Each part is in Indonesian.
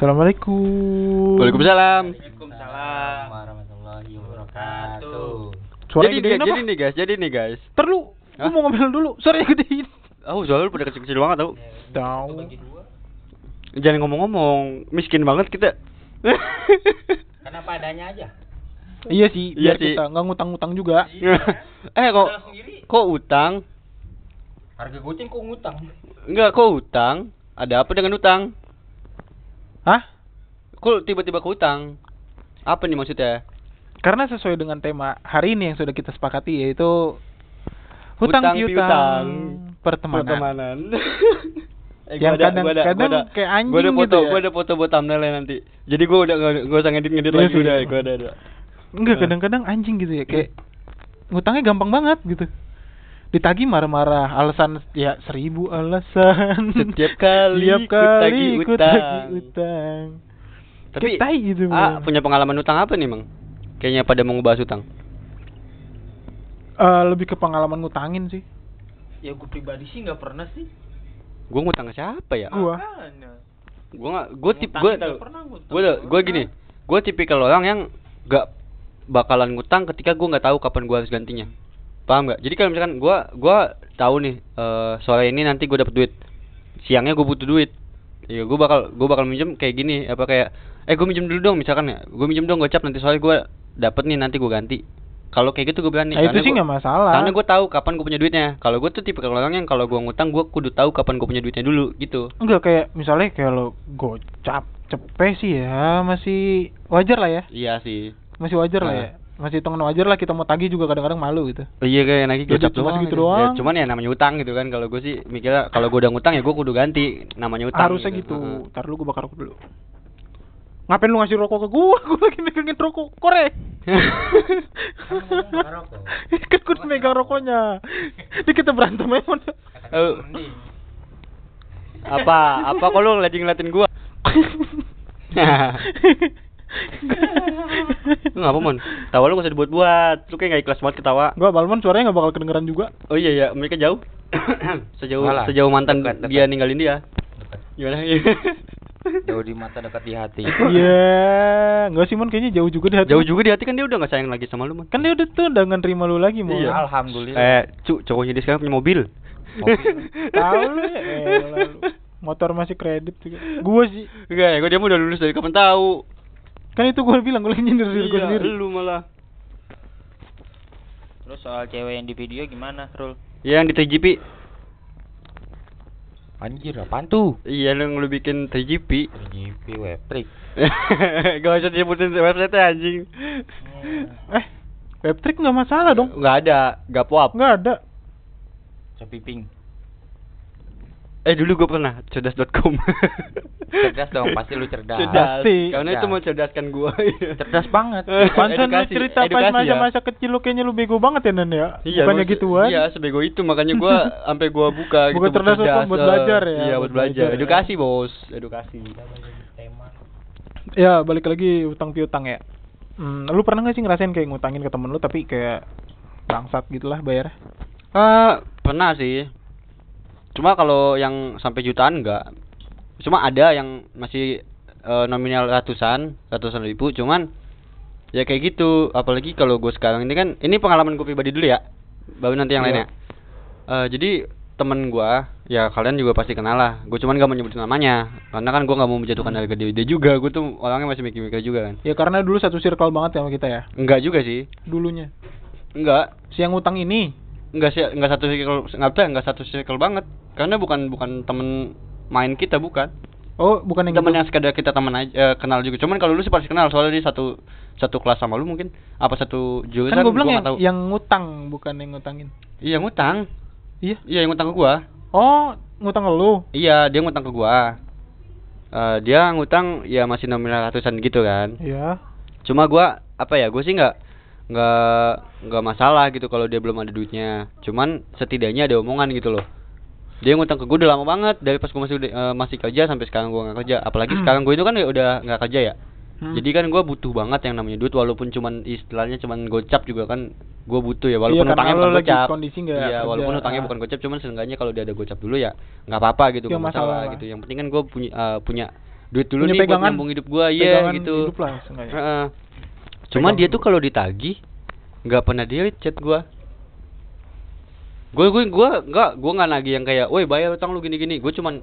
Assalamualaikum. Waalaikumsalam. Waalaikumsalam warahmatullahi wabarakatuh. Suara jadi, gedein nih, apa? jadi nih guys, jadi nih guys. Terlu, Hah? gua mau ngambil dulu. Suaranya gedein. Oh, soalnya lu pada kecil-kecil banget tau. Tahu. Jangan ngomong-ngomong, miskin banget kita. Karena apa adanya aja. Iya sih, Iya biar sih. kita nggak ngutang-ngutang juga. eh kok kok utang? Harga goceng kok ngutang. Enggak, kok utang? Ada apa dengan utang? Hah? Kok tiba-tiba ke utang? Apa nih maksudnya? Karena sesuai dengan tema hari ini yang sudah kita sepakati yaitu hutang piutang piutang. pertemanan. Pertemanan. eh, Yang gua ada- kadang- gua ada- kadang gua ada- kayak anjing gua ada foto, gitu ya. Gua ada foto buat thumbnailnya nanti. Jadi gua udah gak, gak usah ngedit-ngedit Iya lagi udah, gua ada, ada. Enggak, Eh. kadang-kadang anjing gitu ya kayak ngutangnya gampang banget gitu. Ditagih marah-marah, alasan ya seribu alasan. Setiap kali Setiap kali ku utang. tagih utang. Tapi gitu, ah, punya pengalaman utang apa nih, Mang? Kayaknya pada mau ngebahas utang. Eh, lebih ke pengalaman ngutangin sih. Ya gue pribadi sih nggak pernah sih. Gua ngutang ke siapa ya? Gua. Makanya. Gua nggak, gua tip, Ngutang gua nggak tahu. pernah ngutang. Gua tahu- gua gini. Gua tipikal orang yang gak bakalan ngutang ketika gua nggak tahu kapan gua harus gantinya. Paham nggak? Jadi kalau misalkan gua gua tahu nih eh sore ini nanti gua dapet duit. Siangnya gua butuh duit. Ya gua bakal gua bakal minjem kayak gini apa kayak eh gua minjem dulu dong misalkan ya. Gua minjem dong gocap nanti sore gua dapet nih nanti gua ganti. Kalau kayak gitu gua berani. Nah, itu sih nggak masalah. Karena gue tahu kapan gue punya duitnya. Kalau gue tuh tipe orang yang kalau gue ngutang gue kudu tahu kapan gue punya duitnya dulu gitu. Enggak kayak misalnya kayak lo gocap cepet sih ya masih wajar lah ya. Iya sih. Masih wajar lah Nah. ya. Masih hitungan wajar lah kita mau tagih juga kadang-kadang malu gitu. Oh, iya kayak lagi Ya, gocap doang. segitu gitu. doang. Ya, cuman ya namanya utang gitu kan. Kalau gue sih mikirnya kalau gue udah ngutang ya gue kudu ganti namanya utang. Harusnya gitu. Heeh. Ntar lu gua bakar rokok dulu. Ngapain lu ngasih rokok ke gua? Gua lagi megangin rokok korek. Kan gua megang rokoknya. Ini kita berantem aja. mana? Eh, apa? Apa kok lu lagi ngeliatin gue? Lu ngapa mon? Tawa lu gak usah dibuat-buat. Lu kayak gak ikhlas banget ketawa. Gua Balmon suaranya nggak bakal kedengeran juga. Oh iya ya, mereka jauh. sejauh Malah, sejauh mantan dekat, dekat. dia ninggalin dia. Dekat. Gimana? Jauh di mata dekat di hati. Iya, nggak sih Mon kayaknya jauh juga di hati. Jauh juga di hati kan dia udah gak sayang lagi sama lu, Man. Kan dia udah tuh udah nggak terima lu lagi, Mon. Iya. Alhamdulillah. Eh, cu, cowoknya dia sekarang punya mobil. Tahu lu ya. elah lu. Motor masih kredit juga. Gua sih. Enggak ya, gua dia udah lulus dari kapan tahu. Kan itu gua bilang gua lagi nyindir diri gua Iya, sendiri. lu malah. Terus soal cewek yang di video gimana, Rul? Ya yang di 3GP. Anjir, apaan tuh? Iya, yang lu bikin 3GP. GP web trick. Gak usah disebutin website anjing. Eh, webtrick nggak masalah dong. Enggak ada, gak pop. Nggak ada. Shopee Pink. Eh dulu gua pernah cerdas.com. Cerdas dong, pasti lu cerdas. Cerdas. Pasti. Karena itu Cerdas. mencerdaskan gua. Cerdas banget. Pantesan lu Edukasi, cerita pas edukasi masa ya. masa kecil lu kayaknya lu bego banget ya Nan ya. Iya, Bukannya gua- gituan. Iya, sebego itu makanya gua sampai gua buka gitu cerdas hukum, buat eh, belajar ya, Iya, buat belajar. belajar ya. Edukasi, Bos. Edukasi. Ya, balik lagi utang piutang ya. Hmm, lu pernah gak sih ngerasain kayak ngutangin ke temen lu tapi kayak bangsat gitulah bayar? Eh, pernah sih. Cuma kalau yang sampai jutaan enggak. Cuma ada yang masih eh, nominal ratusan, ratusan ribu, cuman ya kayak gitu. Apalagi kalau gue sekarang ini kan, ini pengalaman gue pribadi dulu ya. Baru nanti yang Iya. lainnya. Eh, jadi temen gua ya kalian juga pasti kenal lah. Gue cuman gak mau nyebutin namanya, karena kan gua nggak mau menjatuhkan harga diri dia juga. Gue tuh orangnya masih mikir-mikir juga kan. Ya karena dulu satu circle banget sama kita ya. Enggak juga sih. Dulunya. Enggak, Si yang utang ini. Enggak sih enggak satu circle enggak bisa enggak satu circle banget karena bukan bukan temen main kita bukan Oh, bukan yang temen gitu. yang sekedar kita teman aja eh, kenal juga cuman kalau lu sih pasti kenal soalnya dia satu satu kelas sama lu mungkin apa satu jurusan Kan gue bilang gua yang, nggak tahu yang ngutang bukan yang ngutangin. iya ngutang Iya. iya yang ngutang ke gua Oh, ngutang ke lu. iya dia ngutang ke gua Eh dia ngutang ya masih nominal ratusan gitu kan Iya. cuma gua apa ya gua sih nggak nggak nggak masalah gitu kalau dia belum ada duitnya. Cuman setidaknya ada omongan gitu loh. Dia ngutang ke gue udah lama banget dari pas gue masih eh, masih kerja sampai sekarang gue nggak kerja. Apalagi sekarang gue itu kan ya udah nggak kerja ya. Hmm. jadi kan gue butuh banget yang namanya duit walaupun cuman istilahnya cuman gocap juga kan gue butuh ya. Walaupun Iya, utangnya bukan gocap. iya kerja. walaupun utangnya Ah. bukan gocap cuman seenggaknya kalau dia ada gocap dulu ya nggak apa-apa gitu Iya, nggak masalah, masalah. gitu. Yang penting kan gue punya eh, punya duit dulu Punya nih buat pegangan- nyambung hidup iya pegangan gitu. hidup lah. Cuman Pegang dia tuh kalau ditagih nggak pernah delete chat gua. Gue gue gue nggak gue nggak nagih yang kayak woi bayar utang lu gini gini gue cuman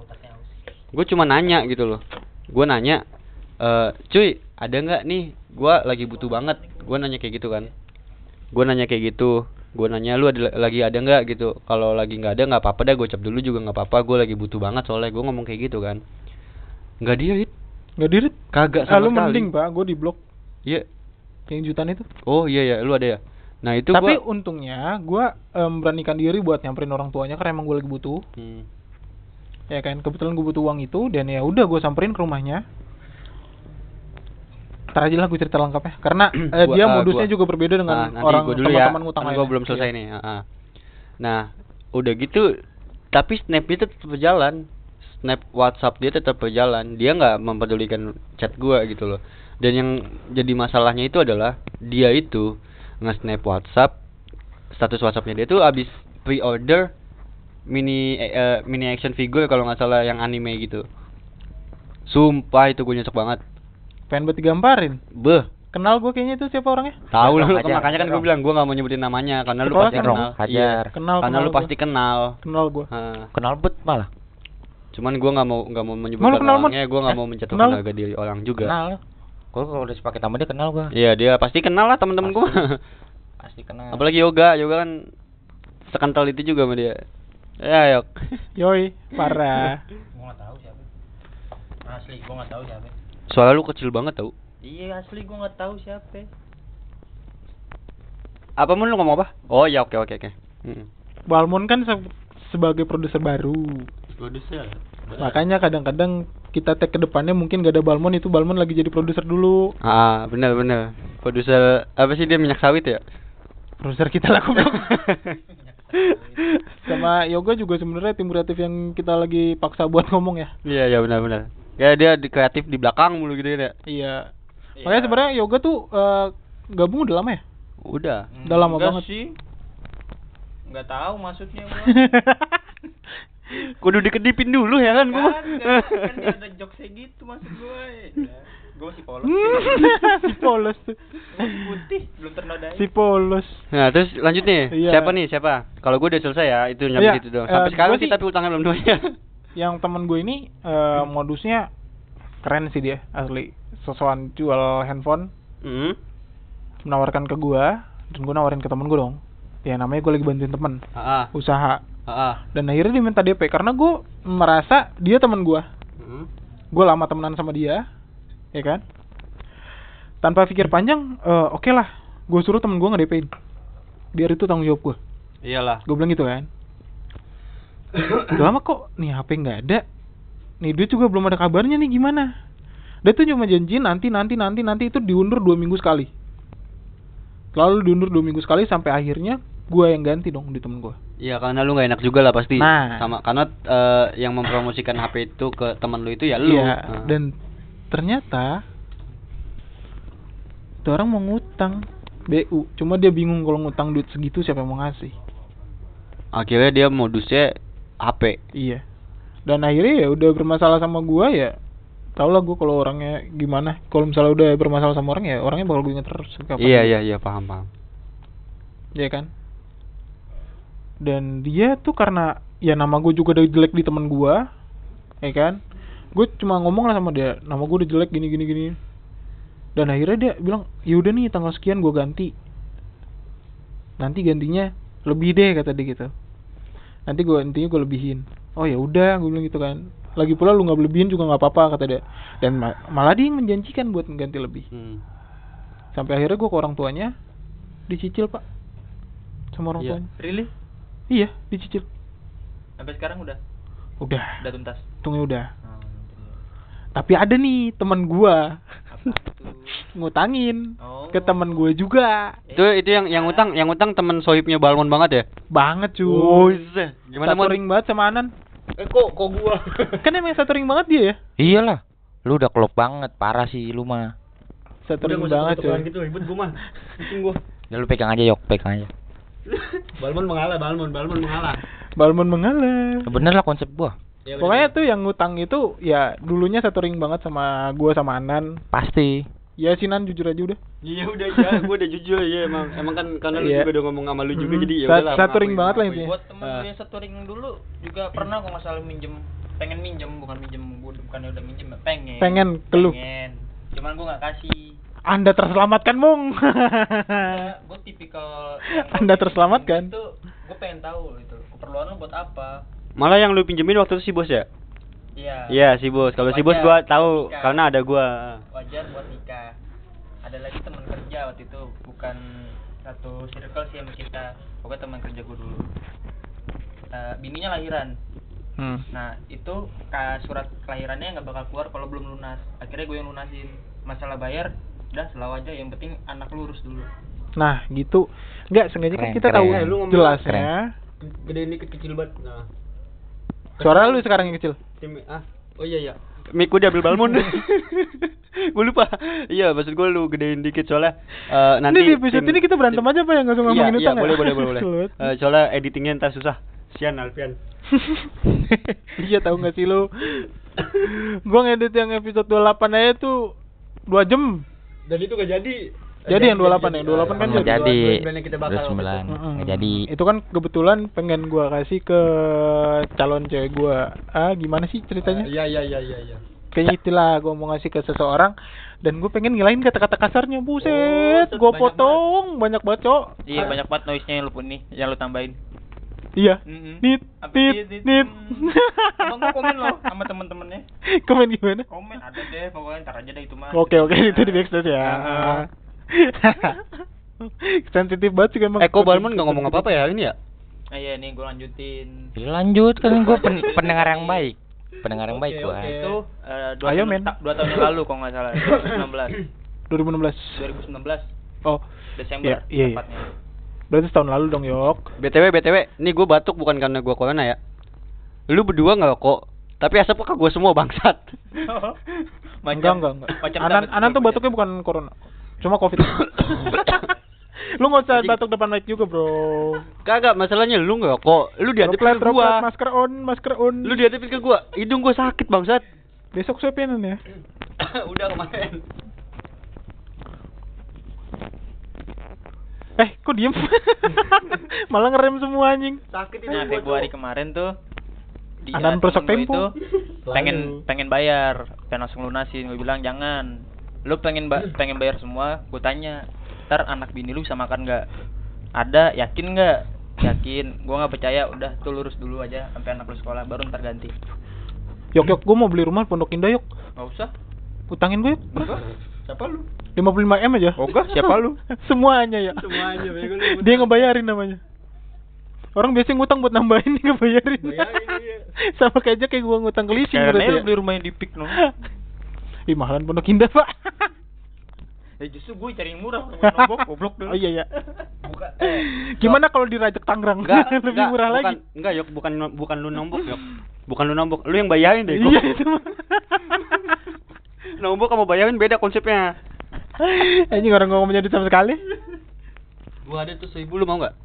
gue cuma nanya gitu loh. Gue nanya eh cuy ada nggak nih? Gue lagi butuh banget. Gue nanya kayak gitu kan. Gue nanya kayak gitu. Gue nanya lu ada lagi ada nggak? Gitu. Kalau lagi nggak ada nggak apa-apa dah gue cap dulu juga nggak apa-apa. Gue lagi butuh banget soalnya. Gue ngomong kayak gitu kan. Nggak dia It. Nggak dirit. kagak Ah, sama lu sekali. mending, Pak. Gue di blok iya yang jutaan itu. oh iya ya lu ada ya nah itu Tapi gua untungnya gua em, beranikan diri buat nyamperin orang tuanya karena emang gue lagi butuh. Hmm. Ya kan, kebetulan gue butuh uang itu dan ya udah gue samperin ke rumahnya. Ntar aja lah gue cerita lengkapnya karena eh, Gua- dia ah, modusnya gua- juga berbeda dengan Ah, orang ya. teman-teman ngutang Kan lainnya. gua belum selesai Iya. nih. ah, ah. Nah, udah gitu tapi snapnya tetap berjalan. Snap WhatsApp dia tetap berjalan. Dia nggak mempedulikan chat gua gitu loh. Dan yang jadi masalahnya itu adalah dia itu nge-snap WhatsApp status WhatsAppnya dia tuh abis pre-order mini eh, eh, mini action figure kalau nggak salah yang anime gitu. Sumpah itu gue nyesek banget. Pengen buat digamparin. Beh, Kenal gue kayaknya itu siapa orangnya? Tahu hajar, makanya kan gue bilang gue nggak mau nyebutin namanya karena lu Sekolah pasti kan, kenal. Hajar. Iya. Kenal, Karena kenal lu gua. pasti kenal. Kenal gue. Heeh. Kenal bet malah. Cuman gue nggak mau nggak mau menyebutkan kenal, orangnya, gue nggak Eh, mau menjatuhkan kenal. harga diri orang juga. Kenal. Gua kalau udah sepaket sama dia kenal gua. Iya dia pasti kenal lah teman-teman gue. Pasti kenal. Apalagi yoga, yoga kan sekental itu juga sama dia. Ya yok. Yoi, parah. Gua enggak tahu siapa. Asli gua enggak tahu siapa. Suara lu kecil banget tau. Iya asli gua enggak tahu siapa. Apa mun lu ngomong apa? Oh ya oke oke oke. Mm. Balmon kan se- sebagai produser baru. Produser. Makanya kadang-kadang kita tag ke depannya mungkin gak ada Balmon itu Balmon lagi jadi produser dulu. Ah benar benar. Produser apa sih dia minyak sawit ya? Produser kita lah goblok. Sama Yoga juga sebenarnya tim kreatif yang kita lagi paksa buat ngomong ya. Iya iya benar benar. Kayak dia di kreatif di belakang mulu gitu ya. Iya. Makanya sebenarnya Yoga tuh eh, gabung udah lama ya? Udah. Udah lama Enggak banget. sih. Enggak tahu maksudnya gua. Kudu dikedipin dulu ya kan gua. kan, dia ada jokesnya gitu maksud gua. Ya. Gua masih polos. si polos tuh. Putih, belum ternodai. Si polos. Nah, terus lanjut nih. Iya. Siapa nih? Siapa? Kalau gue udah selesai ya, itu nyampe Iya, situ doang. Sampai sekarang gua sih tapi utangnya belum lunas. Yang temen gue ini eh, modusnya keren sih dia asli. Sosokan jual handphone Hmm. menawarkan ke gua dan gua nawarin ke temen gua dong. Ya namanya gue lagi bantuin temen Heeh. usaha Dan akhirnya dia minta DP karena gue merasa dia teman gua. Hmm. gue lama temenan sama dia ya kan? Tanpa pikir panjang eh, oke lah gue suruh temen gue nge-DP-in biar itu tanggung jawab gue Iyalah. gue bilang gitu kan. Udah lama kok nih HP nggak ada. Nih dia juga belum ada kabarnya nih gimana? Dia tuh cuma janji nanti nanti nanti nanti itu diundur dua minggu sekali. Lalu diundur dua minggu sekali sampai akhirnya gue yang ganti dong di temen gue Iya, karena lu gak enak juga lah pasti. Nah. Sama karena eh, yang mempromosikan HP itu ke teman lu itu ya lu. Iya, Nah. dan ternyata itu orang mau ngutang BU, cuma dia bingung kalau ngutang duit segitu siapa yang mau ngasih. akhirnya dia modusnya HP. Iya. Dan akhirnya ya udah bermasalah sama gua ya. Tau lah gua kalau orangnya gimana. Kalau misalnya udah bermasalah sama orang ya orangnya bakal gue inget terus. Iya iya iya paham paham. Iya kan? Dan dia tuh karena ya nama gue juga udah jelek di temen gua, ya kan? Gue cuma ngomong lah sama dia, nama gue udah jelek gini gini gini. Dan akhirnya dia bilang, yaudah nih tanggal sekian gue ganti. Nanti gantinya lebih deh kata dia gitu. Nanti gue intinya gue lebihin. Oh ya udah, gue bilang gitu kan. Lagi pula lu nggak lebihin juga nggak apa-apa kata dia. Dan ma- malah dia yang menjanjikan buat mengganti lebih. Hmm. Sampai akhirnya gue ke orang tuanya dicicil pak sama orang Iya. tuanya. Really? Iya, dicicil. Sampai sekarang udah Udah, udah tuntas. untungnya udah. Tapi ada nih teman gua ngutangin Oh. ke teman gua juga. Itu itu yang yang utang yang utang temen sohibnya Balmon banget ya? Banget cuy. Oh, iya. Gimana satu ring banget sama Anan. Eh kok kok gua? Kan emang satu ring banget dia ya? Iyalah. Lu udah klop banget, parah sih lu mah. Satu ring banget cuy. gitu ribet gua mah. Pusing gua. Ya lu pegang aja yok, pegang aja. Balmon mengalah, Balmon, Balmon mengalah. Balmon mengalah. Bener lah konsep gua. Ya, Pokoknya tuh yang ngutang itu ya dulunya satu ring banget sama gua sama Anan. Pasti. Ya si Nan jujur aja udah. Iya udah ya, gue udah jujur ya emang emang kan karena lu Iya. juga udah ngomong sama lu juga Hmm. jadi ya udahlah. satu ring banget lah intinya. Buat temen gue satu ring dulu juga pernah kok masalah minjem pengen minjem bukan minjem bukannya udah minjem pengen Pengen ke lu. pengen cuman gue nggak kasih Anda terselamatkan, Mung. gue tipikal Anda terselamatkan. itu gue pengen tahu itu keperluan lu buat apa Malah yang lu pinjemin waktu itu si bos ya? iya Iya si bos. Kalau si bos gua tahu nikah. karena ada gua. wajar buat nikah ada lagi teman kerja waktu itu bukan satu circle sih sama kita pokoknya teman kerja gue dulu Eh, bininya lahiran Hmm. Nah itu ka surat kelahirannya nggak bakal keluar kalau belum lunas. Akhirnya gue yang lunasin. Masalah bayar, udah selalu aja. Yang penting anak lurus dulu. Nah, gitu. Enggak, sengaja kan Keren, kita keren. tahu Eh, lu ngomong jelasnya. Gedein dikit kecil banget. Nah. Suara lu sekarang yang kecil. Ah. Oh iya iya. Mik udah ambil balmon. gue lupa. Iya, maksud gue lu gedein dikit soalnya eh, nanti ini di episode tim- ini kita berantem tim- aja apa ya nggak usah Iya, ngomongin iya, utang ya? boleh boleh boleh boleh. Eh, soalnya editingnya ntar susah. Sian Alfian. iya tahu nggak sih lu? gua ngedit yang episode 28 aja tuh 2 jam. Dan itu gak jadi. Jadi yang 28 yang 28 kan jadi. jadi. yang kita bakal. 29. Mm-mm. Nggak jadi. Itu kan kebetulan pengen gua kasih ke calon cewek gua. Ah, gimana sih ceritanya? Iya iya iya iya iya. Kayaknya itulah gua mau ngasih ke seseorang dan gue pengen ngilain kata-kata kasarnya buset Oh, gua banyak potong banyak banget cok Iya banyak banget noise-nya yang lu pun nih, yang lu tambahin. Iya nit Sampai nit nit, nit. nit Abang gua komen loh sama temen-temennya. komen gimana Komen ada deh, pokoknya ntar aja deh itu mah. oke oke itu di backstage ya Ah. sensitif banget sih emang Eh kok Balmon gak ngomong apa-apa ya ini ya? Nah, iya nih gua lanjutin. Ya, lanjut kan gue pendengar yang baik. Pendengar yang baik gua. oke. Itu eh, dua, Ayo, tahun, dua tahun yang lalu kalau nggak salah, 2019. 2016 2019 oh Desember Iya, iya, iya. tepatnya. Berarti setahun lalu dong yok BTW BTW, nih gue batuk bukan karena gue corona ya. Lu berdua nggak kok, tapi asap ke gue semua bangsat. enggak enggak enggak Macam anan anan tuh macam. batuknya bukan corona cuma covid lu nggak usah batuk depan mic juga bro Kagak, masalahnya lu nggak kok. Lu droplet ke gua. masker on masker on Lu diadepin ke gua. Hidung gua sakit bangsat. besok swepinan ya Udah kemarin. Eh kok diem malah ngerem semua anjing Sakit Nah, Februari kemarin tuh dia Anan prosok tempo. itu pengen pengen bayar, pengen langsung lunasin. Gue bilang jangan. Lu pengen ba pengen bayar semua, gue tanya. Ntar anak bini lu bisa makan nggak? Ada, yakin nggak? Yakin. Gua nggak percaya. Udah tuh lurus dulu aja sampai anak lu sekolah, baru ntar ganti. yok yok gue mau beli rumah di Pondok Indah yok Gak usah. utangin gue yuk Siapa lu? 55 m aja Oga, siapa lu? semuanya ya Semuanya, bego lu. dia ngebayarin namanya orang biasanya ngutang buat nambahin dia ngebayarin Bayarin, iya. sama kayak aja kayak gua ngutang ke leasing Karena berarti ya. beli rumah yang di Pik no. Ih mahalan Pondok Indah pak Ya justru gue cari yang murah, nombok, goblok dulu. Oh iya ya Bukan. Eh, Gimana kalau di Rajak Tangerang? Enggak, Lebih enggak, murah bukan, lagi Enggak, Yok, bukan bukan lu nombok, Yok. Bukan lu nombok, lu yang bayarin deh. Iya itu mah nombok sama bayarin beda konsepnya. Anjing orang ngomong jadi sama sekali Gua ada tuh seribu lu mau nggak?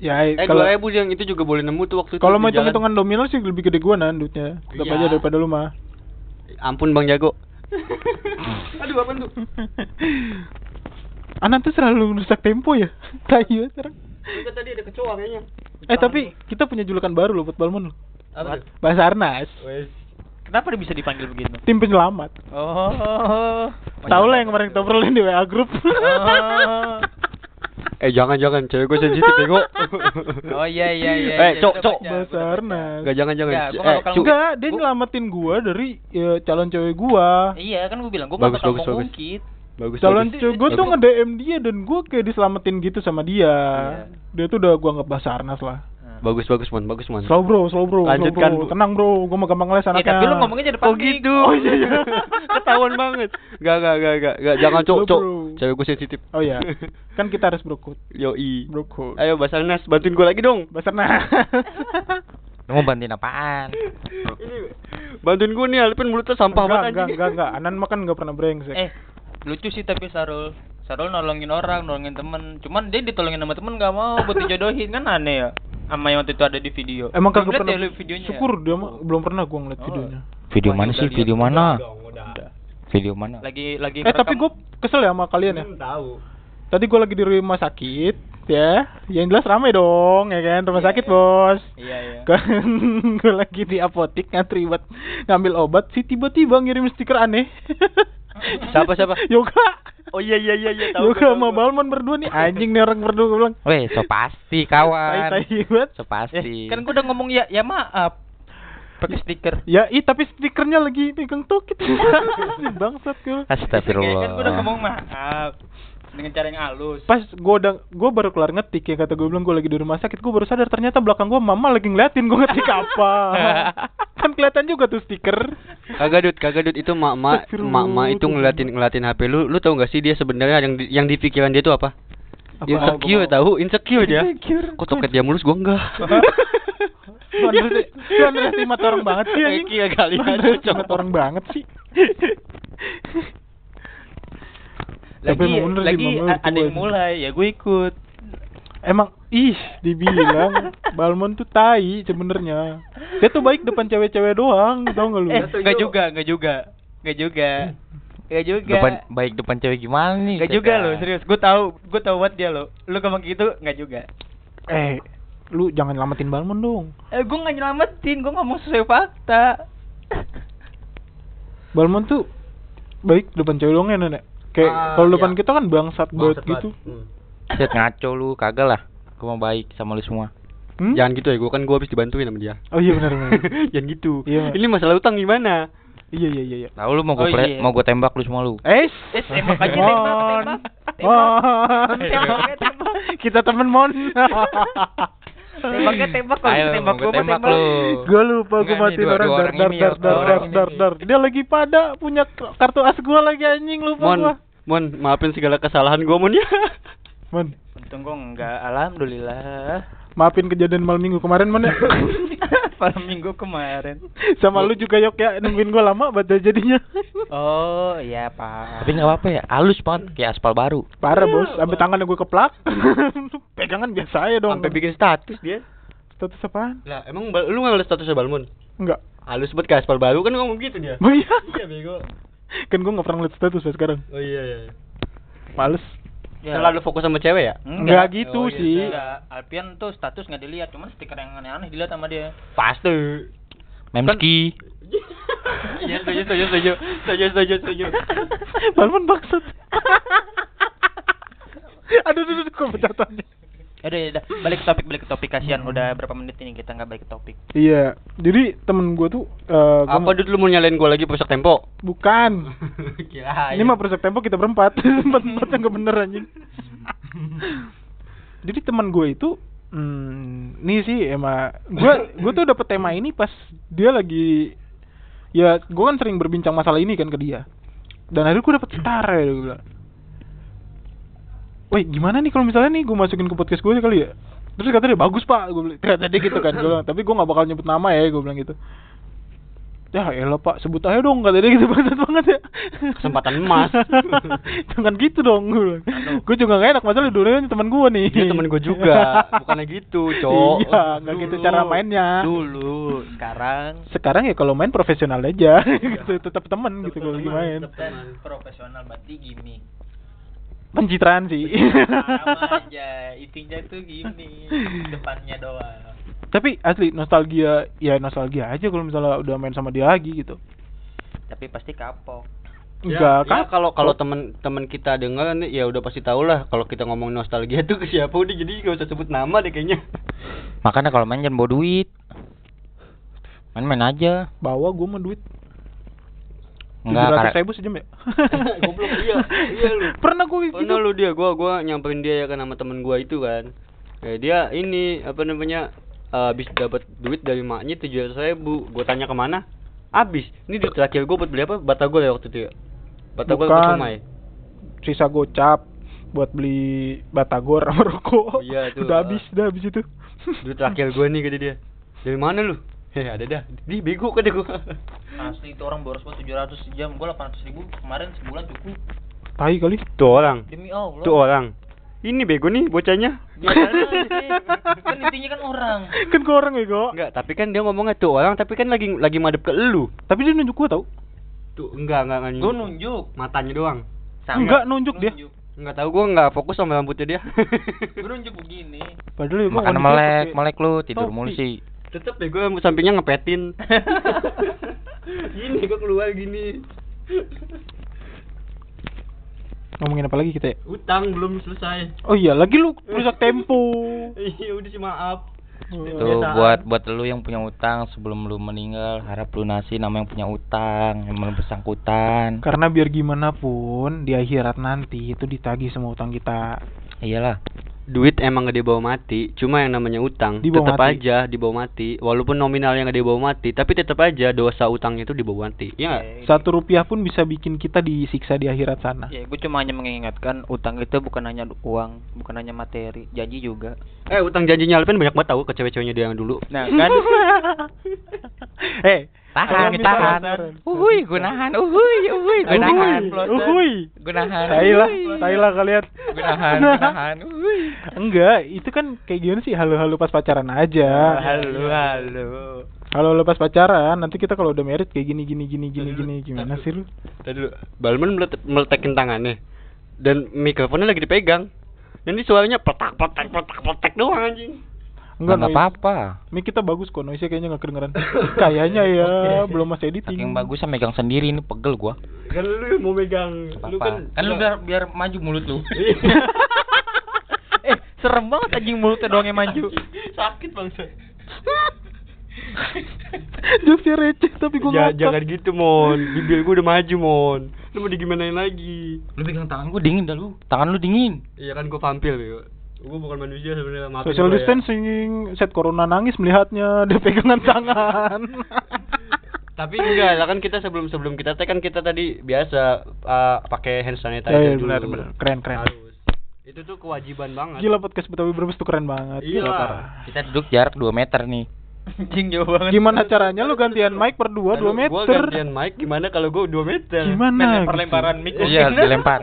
Ya Eh kalau ribu yang itu juga boleh nemu tuh waktu itu. kalau mau hitung-hitungan nominal sih lebih gede gua nan duitnya Tetap Iya. aja daripada lu mah Ampun Bang Jago. Aduh apa tuh? Anan tuh selalu rusak tempo ya Tai banget sekarang Itu tadi ada kecoa kayaknya. Eh tapi kita punya julukan baru loh buat Balmon loh Apa tuh? Basarnas Wes. Kenapa dia bisa dipanggil begitu? Tim penyelamat Oh. Tahu lah yang kemarin kita obrolin di WA group Oh. Eh jangan jangan cewek gue sensitif bego. Oh iya iya iya. Eh, iya, Cok, gua Cok. gua baca. Basarnas Enggak jangan jangan. Ya, gua eh, cu- Enggak, dia Gua- nyelamatin gua dari ya, calon cewek gua Iya kan gue bilang gue Bagus, gak bakal bagus, bagus. ngungkit. bagus. calon bagus. cewek gua tuh Bagus. nge-DM dia dan gua kayak diselamatin gitu sama dia Iya. Dia tuh udah gua anggap Basarnas lah Nah. Bagus bagus man, bagus man. Slow bro, slow bro, slow Lanjutkan, bro. Bu. Tenang bro, gua mah gampang les Eh, anaknya tapi lu ngomongnya jadi depan Oh gitu. Oh iya iya. Ketahuan banget. Enggak enggak enggak enggak. Enggak jangan cok Bro, cok. bro. Cewek gue sensitif. Oh iya, kan kita harus brokut Yoi. Brokut Ayo Basarnas bantuin gue lagi dong. Basarnas mau bantuin apaan? Ini bantuin gue nih Alvin mulutnya sampah banget enggak, anjing. enggak, enggak, Anan makan enggak pernah brengsek Eh, lucu sih tapi Sarul. Sarul nolongin orang, nolongin temen. Cuman dia ditolongin sama temen gak mau buat dijodohin kan aneh ya. Sama yang waktu itu ada di video. Emang kagak pernah. ya lu videonya. Syukur dia mah belum pernah gua ngeliat Oh. videonya. Video mana ya sih? Video mana? Video mana? Lagi lagi Eh tapi gue kesel ya sama kalian ya. tahu. Tadi gue lagi di rumah sakit ya. Yang jelas rame dong ya kan rumah Iya, sakit iya. bos. Iya iya. Kan gue lagi di apotik ngantri buat ngambil obat si tiba-tiba ngirim stiker aneh. Siapa, siapa? Yoga. Oh iya iya iya iya tahu. Yoga sama Balmon berdua nih anjing nih orang berdua gue bilang. Weh, so pasti Tai kawan. tai banget. So pasti. Eh, kan gua udah ngomong ya ya maaf. Pakai stiker. Ya, ih tapi stikernya lagi pegang tokit. Bangsat gue. Astagfirullah. Kan gua udah ngomong maaf dengan cara yang halus. Pas gue udah gue baru kelar ngetik ya kata gue bilang gue lagi di rumah sakit gue baru sadar ternyata belakang gue mama lagi ngeliatin gue ngetik apa. kan kelihatan juga tuh stiker. Kagak dud, kagak dud itu Astagfirullah, mak-mak itu ngeliatin ngeliatin HP lu. Lu tahu gak sih dia sebenarnya yang di, yang di pikiran dia itu apa? Apa? Insecure tahu, insecure dia. Insecure. Kok toket dia mulus gua enggak. Lu underestimate orang banget sih. Iya kali cowok. orang banget sih. lagi sih, lagi ada yang mulai ya gue ikut. Emang ih dibilang Balmon tuh tai sebenarnya. Dia tuh baik depan cewek-cewek doang, tau gak lu? Eh, enggak juga, enggak juga. Enggak juga. Enggak juga. Depan baik depan cewek gimana nih? Enggak juga lo, serius. Gue tahu, gue tahu buat dia lo. Lu ngomong gitu enggak juga. Eh, lu jangan lamatin Balmon dong. Eh, gue enggak nyelamatin, gue ngomong sesuai fakta. Balmon tuh baik depan cewek doang ya nenek. Kayak Ah, kalau depan iya. kita kan bangsat banget gitu. Set ngaco lu, kagak lah. Gua mau baik sama lu semua. Hmm? Jangan gitu ya, gua kan gua habis dibantuin sama dia. Oh iya benar benar. Jangan gitu. Iya. Ini masalah utang gimana? iya iya iya iya. Tahu lu mau Oh, gua pre- iya. mau gua tembak lu semua lu. Eh, Eh, tembak aja, tembak. Tembak, tembak. Kita temen Mon. Tembaknya tembak kalau Ayo, tembak gua gue tembak lu. Gue lupa gue dua- orang dar dar dar dar dar dar dar. Dia lagi pada punya kartu as gue lagi anjing lupa Mon, gua. Mon, maafin segala kesalahan gua Mon ya. Mon, Untung gue enggak, alhamdulillah. maafin kejadian malam minggu kemarin Mon ya. Malam minggu kemarin. Sama lu juga yok ya nungguin gue lama baca jadinya. Oh, iya, Pak. Tapi nggak apa-apa ya, halus banget kayak aspal baru. Parah bos, sampai tangannya gue keplak. Pegangan biasa aja dong. Sampai bikin status dia. status apaan? Lah, emang lu nggak ngeliat statusnya Balmon? Enggak. Halus banget kayak aspal baru kan ngomong gitu dia. Oh iya. Iya bego. Kan gue gak pernah ngeliat status ya sekarang. Oh iya iya. Males. Ya. Terlalu fokus sama cewek ya? Enggak gitu Oh, iya, sih. Enggak, Alpian tuh status nggak dilihat, cuman stiker yang aneh-aneh dilihat sama dia. Pasti. Memski. Iya setuju setuju setuju setuju setuju setuju. Balmon baksud. aduh, aduh, aduh, kok pecatannya. Udah, udah, balik ke topik, balik ke topik kasihan. Udah berapa menit ini kita nggak balik ke topik. Iya, jadi temen gue tuh eh gua Apa dulu lu mau nyalain gua lagi perusak tempo? Bukan. Kira. Ini mah perusak tempo kita berempat. Empat empatnya nggak bener anjing. Jadi teman gue itu, hmm, nih sih emang gue gue tuh dapet tema ini pas dia lagi, ya gue kan sering berbincang masalah ini kan ke dia. Dan akhirnya gue dapet setara ya gue bilang. Woi gimana nih kalau misalnya nih gue masukin ke podcast gue kali ya? Terus kata dia bagus pak, gue bilang. Kata dia gitu kan, gue bilang, tapi gue gak bakal nyebut nama ya, gue bilang gitu. Ya elah pak, sebut aja dong, kata dia gitu banget banget ya. Kesempatan emas. Jangan gitu dong, gue. Gue juga gak enak, masalah dulu teman gue nih. Dia temen gua juga, bukannya gitu, Cok. Iya, gak gitu cara mainnya. Dulu, sekarang Sekarang ya kalau main profesional aja, gitu, tetap teman gitu kalau lagi main. profesional berarti gimmick. Pencitraan sih. Sama aja, intinya tuh gini, depannya doang. Tapi asli nostalgia, ya nostalgia aja kalau misalnya udah main sama dia lagi gitu. Tapi pasti kapok. Enggak ya, kan? ya, kalau kalau teman-teman kita dengar nih ya udah pasti tahu lah kalau kita ngomong nostalgia tuh ke siapa udah jadi gak usah sebut nama deh kayaknya. Makanya kalau main jangan bawa duit. Main-main aja. bawa gue mah duit. Enggak, karena ribu sejam ya? Goblok iya, iya lu. Pernah gue gitu. Pernah lu dia, gua gua nyamperin dia ya kan sama temen gua itu kan. Ya, dia ini apa namanya eh, habis dapat duit dari maknya tujuh ratus ribu. Gua tanya ke mana? Habis. Ini duit terakhir gua buat beli apa? Batagor ya waktu itu ya. Batagor Bukan. apa somai? Sisa gocap buat beli batagor sama rokok. Iya, itu. Udah habis, udah habis itu. Duit terakhir gua nih kata dia. Dari mana lu? Heh, ada dah. Di bego kata gua. Asli itu orang boros banget 700 sejam, gua 800 ribu kemarin sebulan cukup. Tai kali. Tuh orang. Demi Allah. Tuh orang. Ini bego nih bocahnya. Biasanya sih. kan intinya kan orang. kan ke orang ya kok Enggak, tapi kan dia ngomongnya tuh orang tapi kan lagi lagi madep ke elu. tapi dia nunjuk gua tau Tuh, enggak, enggak, enggak Gue nunjuk. Matanya doang. enggak nunjuk dia Enggak tahu gua enggak fokus sama rambutnya dia. Gue nunjuk begini. padahal ya gua Makan melek, melek lu tidur mulu sih. Tetep deh gua rambut sampingnya ngepetin. gini gua keluar gini. ngomongin apa lagi kita ya Utang belum selesai. oh iya lagi lu rusak tempo Iya, udah sih maaf. Tuh Kebiasaan. buat buat lu yang punya utang sebelum lu meninggal harap lunasi nama yang punya utang yang bersangkutan. karena biar gimana pun di akhirat nanti itu ditagih semua utang kita Iyalah. duit emang gak dibawa mati, cuma yang namanya utang Dibawa tetap mati. aja dibawa mati. Walaupun nominalnya gak dibawa mati, tapi tetap aja dosa utangnya itu dibawa mati. Iya nggak? satu rupiah pun bisa bikin kita disiksa di akhirat sana Ya, gue cuma hanya mengingatkan utang itu bukan hanya uang, bukan hanya materi, janji juga. Eh, utang janjinya Alvin banyak banget tahu ke cewek-ceweknya dia yang dulu. Nah, kan eh Tahan, tahan. penasaran. Uhuy, gue nahan. Uhuy, uhuy, gue nahan. uhuy Gue nahan. tai lah Uhuy. tai lah kalian Gue nahan, gue nahan. Uhuy. enggak itu kan kayak gimana sih halo-halo pas pacaran aja halo halo. Kalau lo pas pacaran, nanti kita kalau udah merit kayak gini gini gini gini gini gimana sih lu? Tadi dulu, Balman melet- meletekin tangannya dan mikrofonnya lagi dipegang. Nanti suaranya petak petak petak petak doang anjing. Enggak, Nggak noise. apa-apa. Mic kita bagus kok, noise kayaknya nggak kedengeran. Kayaknya ya, belum mas editing. Saking bagus saya megang sendiri ini pegel gua. Kan lu yang mau megang. Lu kan Kan lu biar biar maju mulut lu. eh, serem banget anjing mulutnya doang yang maju. sakit bangsa. Jokesnya receh tapi gua Ja, ngakak. jangan gitu mon, bibir gua udah maju mon. Lu mau digimanain lagi? Lu pegang tangan gua dingin dah lu. Tangan lu dingin. Iya kan gua vampir ya. Gua bukan manusia sebenarnya maafin Social gua ya. distancing, set corona nangis melihatnya dia pegangan tangan. Tapi enggak, lah kan kita sebelum sebelum kita tag kan kita tadi biasa uh, pakai hand sanitizer Ya, ya, dulu. benar, benar. Keren, keren. Harus. Itu tuh kewajiban banget. Gila podcast Betawi Brebes tuh keren banget. Iya. Gila parah. Kita duduk jarak 2 meter nih. Anjing jauh banget. Gimana caranya lu gantian mic per dua, dua Lalu Gua meter? gantian mic gimana kalau gua 2 meter? Gimana? Lempar-lemparan gitu? mic. Iya, dilempar.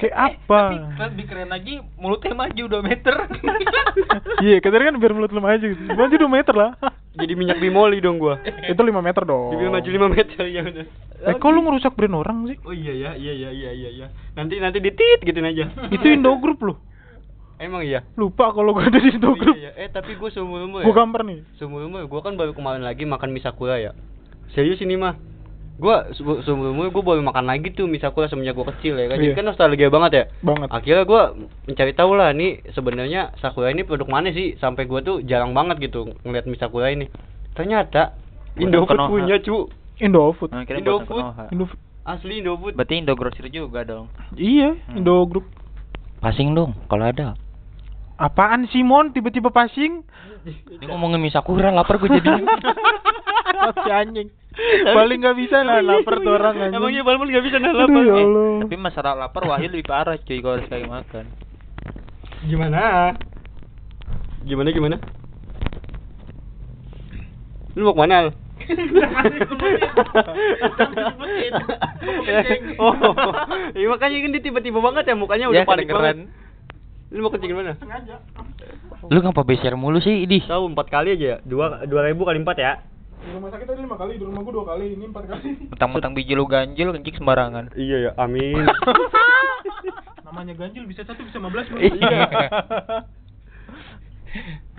Kayak apa? Tapi lebih keren lagi mulutnya maju 2 meter. Iya, katanya kan biar mulut lu maju. Maju 2 meter lah. Jadi minyak bimoli dong gua. Itu 5 meter dong. Bibir maju 5 meter ya udah. Eh, kok lu ngerusak brand orang sih? Oh iya ya, iya iya iya iya iya. Nanti nanti ditit gituin aja. Itu Indo Group loh. Emang iya. Lupa kalau gua ada di Oh, Group. iya, iya. Eh tapi gua seumur umur Gua ya. gambar nih. Seumur umur gua kan baru kemarin lagi makan misakura ya. Serius ini mah. Gua se- seumur umur gua baru makan lagi tuh misakura semenjak gua kecil ya kan. Jadi Iya. kan nostalgia banget ya. Banget. Akhirnya gua mencari tahu lah nih sebenarnya sakura ini produk mana sih sampai gua tuh jarang banget gitu ngeliat misakura ini. Ternyata Indofood punya cu. Indofood. Nah, Indofood. Indofood. Asli Indofood. Berarti Indo Grocery juga dong. Iya, Hmm. Indo Group. Passing dong kalau ada. Apaan Simon tiba-tiba passing? Ini ngomongin misakura lapar gue jadi. si anjing. Paling nggak bisa nah lapar tuh orang anjing. Emangnya Balmon gak bisa Aduh, lapar? ya Eh, Allah. Tapi masalah lapar Wahyu lebih parah cuy kalau sekali makan. Gimana? Gimana gimana? Lu mau ke mana? Al? oh, iya makanya kan dia tiba-tiba banget ya mukanya udah Ya, panik kedengeran. banget. Lu mau kencing mana? Lu ngapa beser mulu sih, Di? Tahu empat kali aja ya, dua dua ribu kali empat ya. Di rumah sakit tadi lima kali, di rumah gua dua kali, ini empat kali. Mentang-mentang biji lu ganjil kencing sembarangan. Iya ya, amin. Namanya ganjil bisa satu bisa 15 Bang. Iya.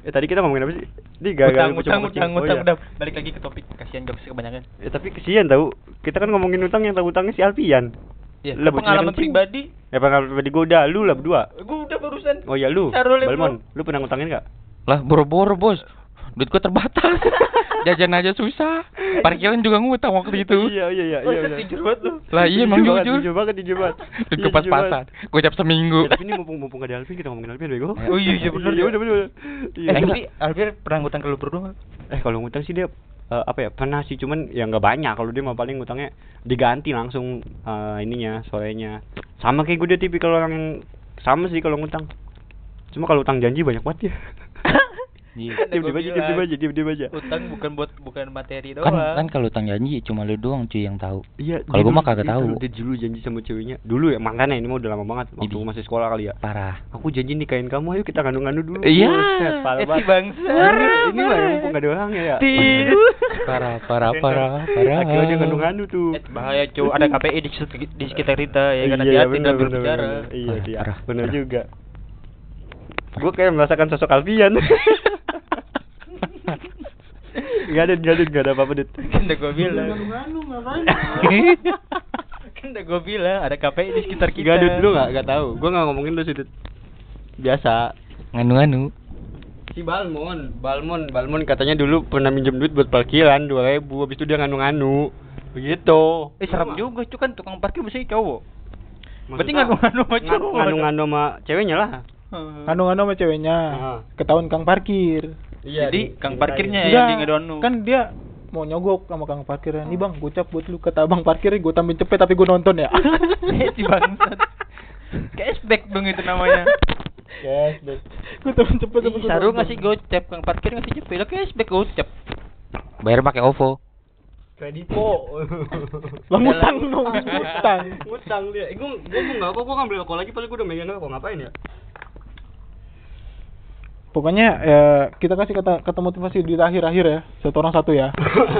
eh tadi kita ngomongin apa sih? Di gagal Utang, utang, utang, utang, ya. udah. Balik lagi ke topik. Kasihan jokes kebanyakan. Eh, tapi kesian tahu. Kita kan ngomongin utang yang tahu utangnya si Alfian. Ya, Lah, bocahnya pengalaman pribadi. Ya pengalaman pribadi gue udah, lu lah berdua. Gue udah barusan. Oh ya lu, Balmon, lu pernah ngutangin nggak? Lah boro-boro, Bos. Duit gua terbatas. Jajan aja susah. Parkiran juga ngutang waktu itu. Iya iya iya iya. iya. Jujur banget lu. Lah iya emang jujur. Jujur banget, jujur banget. Duit Iya, gua pas-pasan. Gua cap seminggu. Ya, tapi ini mumpung mumpung gak ada Alvin kita ngomongin Alvin bego. Oh iya, iya, bener. Iya udah bener. Iya. Eh, tapi Alvin pernah ngutang ke lu berdua? Eh kalau ngutang sih dia eh, apa ya pernah sih cuman ya nggak banyak kalau dia mah paling ngutangnya diganti langsung eh, ininya sorenya sama kayak gue dia tipikal orang yang sama sih kalau ngutang cuma kalau utang janji banyak banget ya Iya. Kan diam aja, diam bilang, diam aja, diam diam aja. Utang bukan buat bukan materi Kan doang. kan kalau utang janji cuma lu doang cuy yang tahu. Iya. Kalau gua mah kagak tahu. dulu- Dia dulu janji sama ceweknya. Dulu ya makanya ini mah udah lama banget waktu masih sekolah kali ya. Parah. Aku janji nikahin kamu, ayo kita nganu-nganu dulu. Iya. Parah Eh, si banget. bangsa. Ini, mah mumpung gak ada orangnya ya. Tidak. Parah, parah, parah, parah. Akhirnya dia nganu-nganu tuh. Eh, bahaya cuy, ada KPI di, di sekitar kita ya kan Iya, hati-hati bener, dalam bener, berbicara. bener. Iya, Parah, iya. parah, Bener parah. juga. Gue kayak merasakan sosok Alfian. Gak ada, gak ada, gak ada apa-apa, Dit. Kan udah gue bilang. Nganu kan udah gue bilang ada KPI di sekitar kita. Gak ada dulu gak, gak tau. Gue gak ngomongin lu sih, Dit. Biasa. Nganu-nganu. Si Balmon, Balmon, Balmon katanya dulu pernah minjem duit buat parkiran 2000 habis itu dia nganu-nganu. Begitu. Eh serem juga itu kan tukang parkir biasanya cowok. Berarti Maksudnya, nganu-nganu sama nganu- cowok. Nganu-nganu sama ceweknya lah. Nganu-nganu sama ceweknya. Ah. Ketahuan kang parkir. Jadi kang parkirnya Enggak, yang ngedonu. Kan dia mau nyogok sama kang parkir. Nih bang, gocap buat lu kata bang parkir gue tambahin cepet tapi gue nonton ya. si bangsat. Cashback dong itu namanya. Bet. gue tambahin cepet gua Saru ngasih gocap, kang parkir ngasih cepet. Lah cashback gocap. Bayar pakai OVO. Kredipo. Lah ngutang dong, ngutang. Ngutang dia. Eh, gua gua mau enggak kok gua ngambil rokok lagi padahal gua udah megang rokok ngapain ya? Pokoknya ya kita kasih kata kata motivasi di akhir-akhir ya. Satu orang satu ya.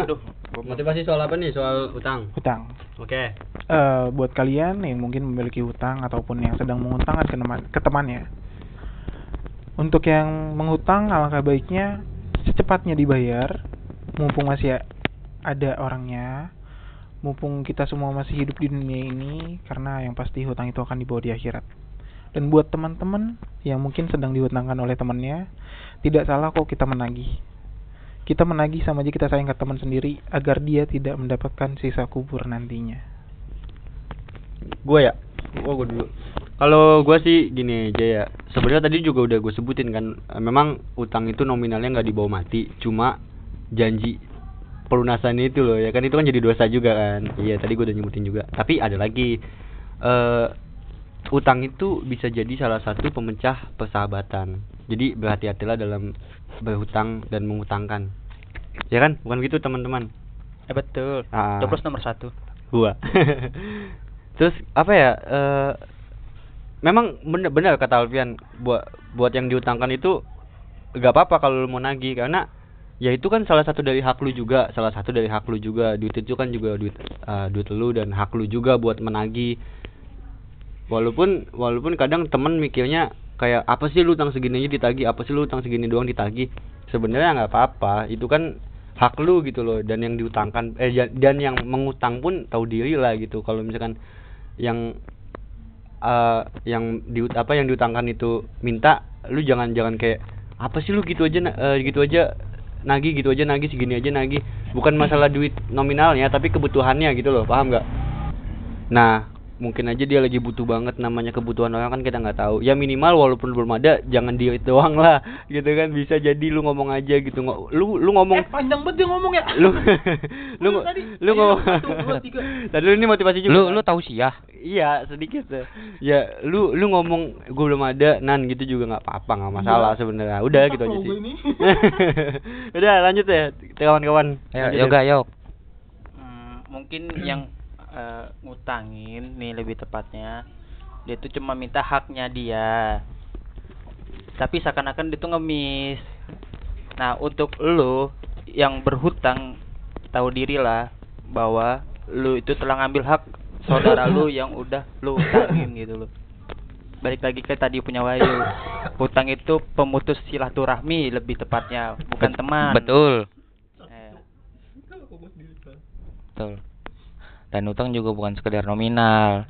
Aduh. Motivasi soal apa nih? Soal utang. Hutang. Oke. eh buat kalian yang mungkin memiliki hutang ataupun yang sedang mengutangkan ke teman ke temannya. Untuk yang menghutang alangkah baiknya secepatnya dibayar mumpung masih ada orangnya. Mumpung kita semua masih hidup di dunia ini karena yang pasti hutang itu akan dibawa di akhirat. Dan buat teman-teman yang mungkin sedang dihutangkan oleh temannya, tidak salah kok kita menagih. Kita menagih sama aja kita sayang ke teman sendiri agar dia tidak mendapatkan sisa kubur nantinya. Gua ya. Gua gua dulu. Kalau gua sih gini aja ya. Sebenarnya tadi juga udah gue sebutin kan. Memang utang itu nominalnya nggak dibawa mati, cuma janji pelunasan itu loh ya kan itu kan jadi dosa juga kan. Iya, tadi gua udah nyebutin juga. Tapi ada lagi eh utang itu bisa jadi salah satu pemecah persahabatan. Jadi berhati-hatilah dalam berhutang dan mengutangkan. Ya kan? Bukan gitu teman-teman. Eh betul. Ah. Nomor satu. gua terus apa ya eh memang bener kata Alfian buat buat yang diutangkan itu gak apa-apa kalau lu mau nagih karena ya itu kan salah satu dari hak lu juga salah satu dari hak lu juga duit itu kan juga duit eh, duit lu dan hak lu juga buat menagih walaupun walaupun kadang temen mikirnya kayak apa sih lu utang segini aja ditagih? Apa sih lu utang segini doang ditagih? Sebenarnya nggak apa-apa. Itu kan hak lu gitu loh. Dan yang diutangkan eh ja- dan yang mengutang pun tahu diri lah gitu. Kalau misalkan yang eh yang di apa yang diutangkan itu minta lu jangan jangan kayak apa sih lu gitu aja eh, gitu aja nagih gitu aja nagih segini aja nagih. Bukan masalah duit nominalnya tapi kebutuhannya gitu loh. Paham nggak? Nah mungkin aja dia lagi butuh banget namanya kebutuhan orang kan kita nggak tahu ya minimal walaupun belum ada jangan dia doang lah gitu kan bisa jadi lu ngomong aja gitu Ngo- lu lu ngomong Eh, panjang banget dia ngomong ya. lu lu ngo- Tadi, lu ngomong satu, dua, tiga. tadi lu ini motivasi juga Lu kan? lu tahu sih ya? iya sedikit ya. ya lu lu ngomong gue belum ada nan gitu juga nggak apa-apa nggak masalah Iya. sebenarnya udah gitu aja sih udah lanjut ya kawan-kawan ya. yoga, yuk. Hmm, mungkin yang eh, ngutangin nih lebih tepatnya. Dia tuh cuma minta haknya dia. Tapi seakan-akan dia tuh ngemis. Nah untuk lu yang berhutang tahu diri lah bahwa lu itu telah ngambil hak saudara lu yang udah lu utangin gitu loh. Balik lagi ke tadi punya Wahyu. Hutang itu pemutus silaturahmi lebih tepatnya bukan Bet- teman. Betul. Eh, Betul. Dan utang juga bukan sekedar nominal,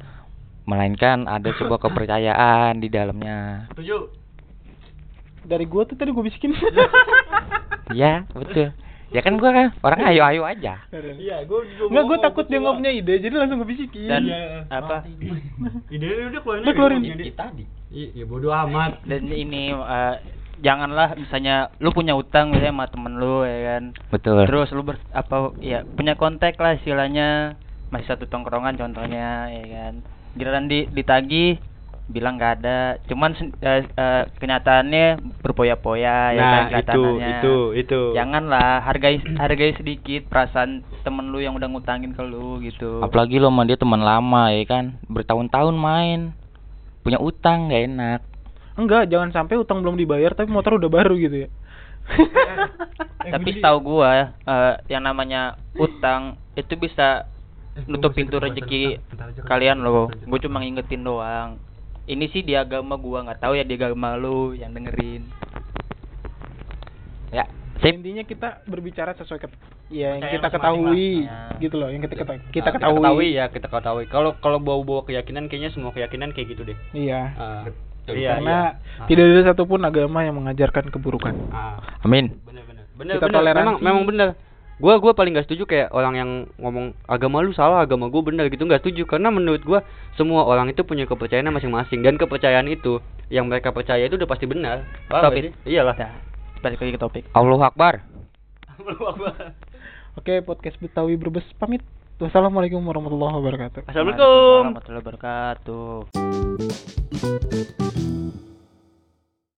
melainkan ada sebuah kepercayaan di dalamnya. setuju Dari gua tuh tadi gua bisikin. Ya, betul. Ya kan gua kan orang ayo-ayo aja. iya gue Enggak, gua takut dia nggak punya ide, jadi langsung gua bisikin. dan Iya. apa ide udah keluarin Udah keluarin. tadi iya bodo amat dan ini eh, janganlah misalnya lu punya utang misalnya sama temen lu ya kan Betul. terus lu ber, apa ya punya kontak lah istilahnya masih satu tongkrongan contohnya ya kan giliran di ditagih bilang nggak ada cuman eh, eh, kenyataannya berpoya-poya ya kan nah, itu kelihatannya itu itu. janganlah hargai hargai sedikit perasaan temen lu yang udah ngutangin ke lu gitu Apalagi lo sama dia teman lama ya kan, bertahun-tahun main, punya utang nggak enak. Enggak, jangan sampai utang belum dibayar tapi motor udah baru gitu ya. tapi setahu gua eh, yang namanya utang itu bisa nutup pintu rezeki kalian loh gue cuma ngingetin doang ini sih di agama gua nggak tahu ya di agama lu yang dengerin Ya, Intinya kita berbicara sesuai ket ya yang kita ketahui. Ya. gitu loh, yang kita kita, Ah, kita ketahui. ketahui ya, kita ketahui. Kalau kalau bawa-bawa keyakinan kayaknya semua keyakinan kayak gitu deh. Iya. Ah, iya, Karena iya. tidak ada satupun agama yang mengajarkan keburukan. Ah, amin. bener bener. Bener Kita bener. toleransi. Memang memang bener. Gua gua paling gak setuju kayak orang yang ngomong agama lu salah, agama gua bener gitu nggak setuju karena menurut gua semua orang itu punya kepercayaan masing-masing dan kepercayaan itu yang mereka percaya itu udah pasti benar. It. sih? Iyalah. Dah, balik lagi ke topik Allahu Akbar. Oke, podcast Betawi Brebes pamit. Wassalamualaikum warahmatullahi wabarakatuh. Assalamualaikum. warahmatullahi wabarakatuh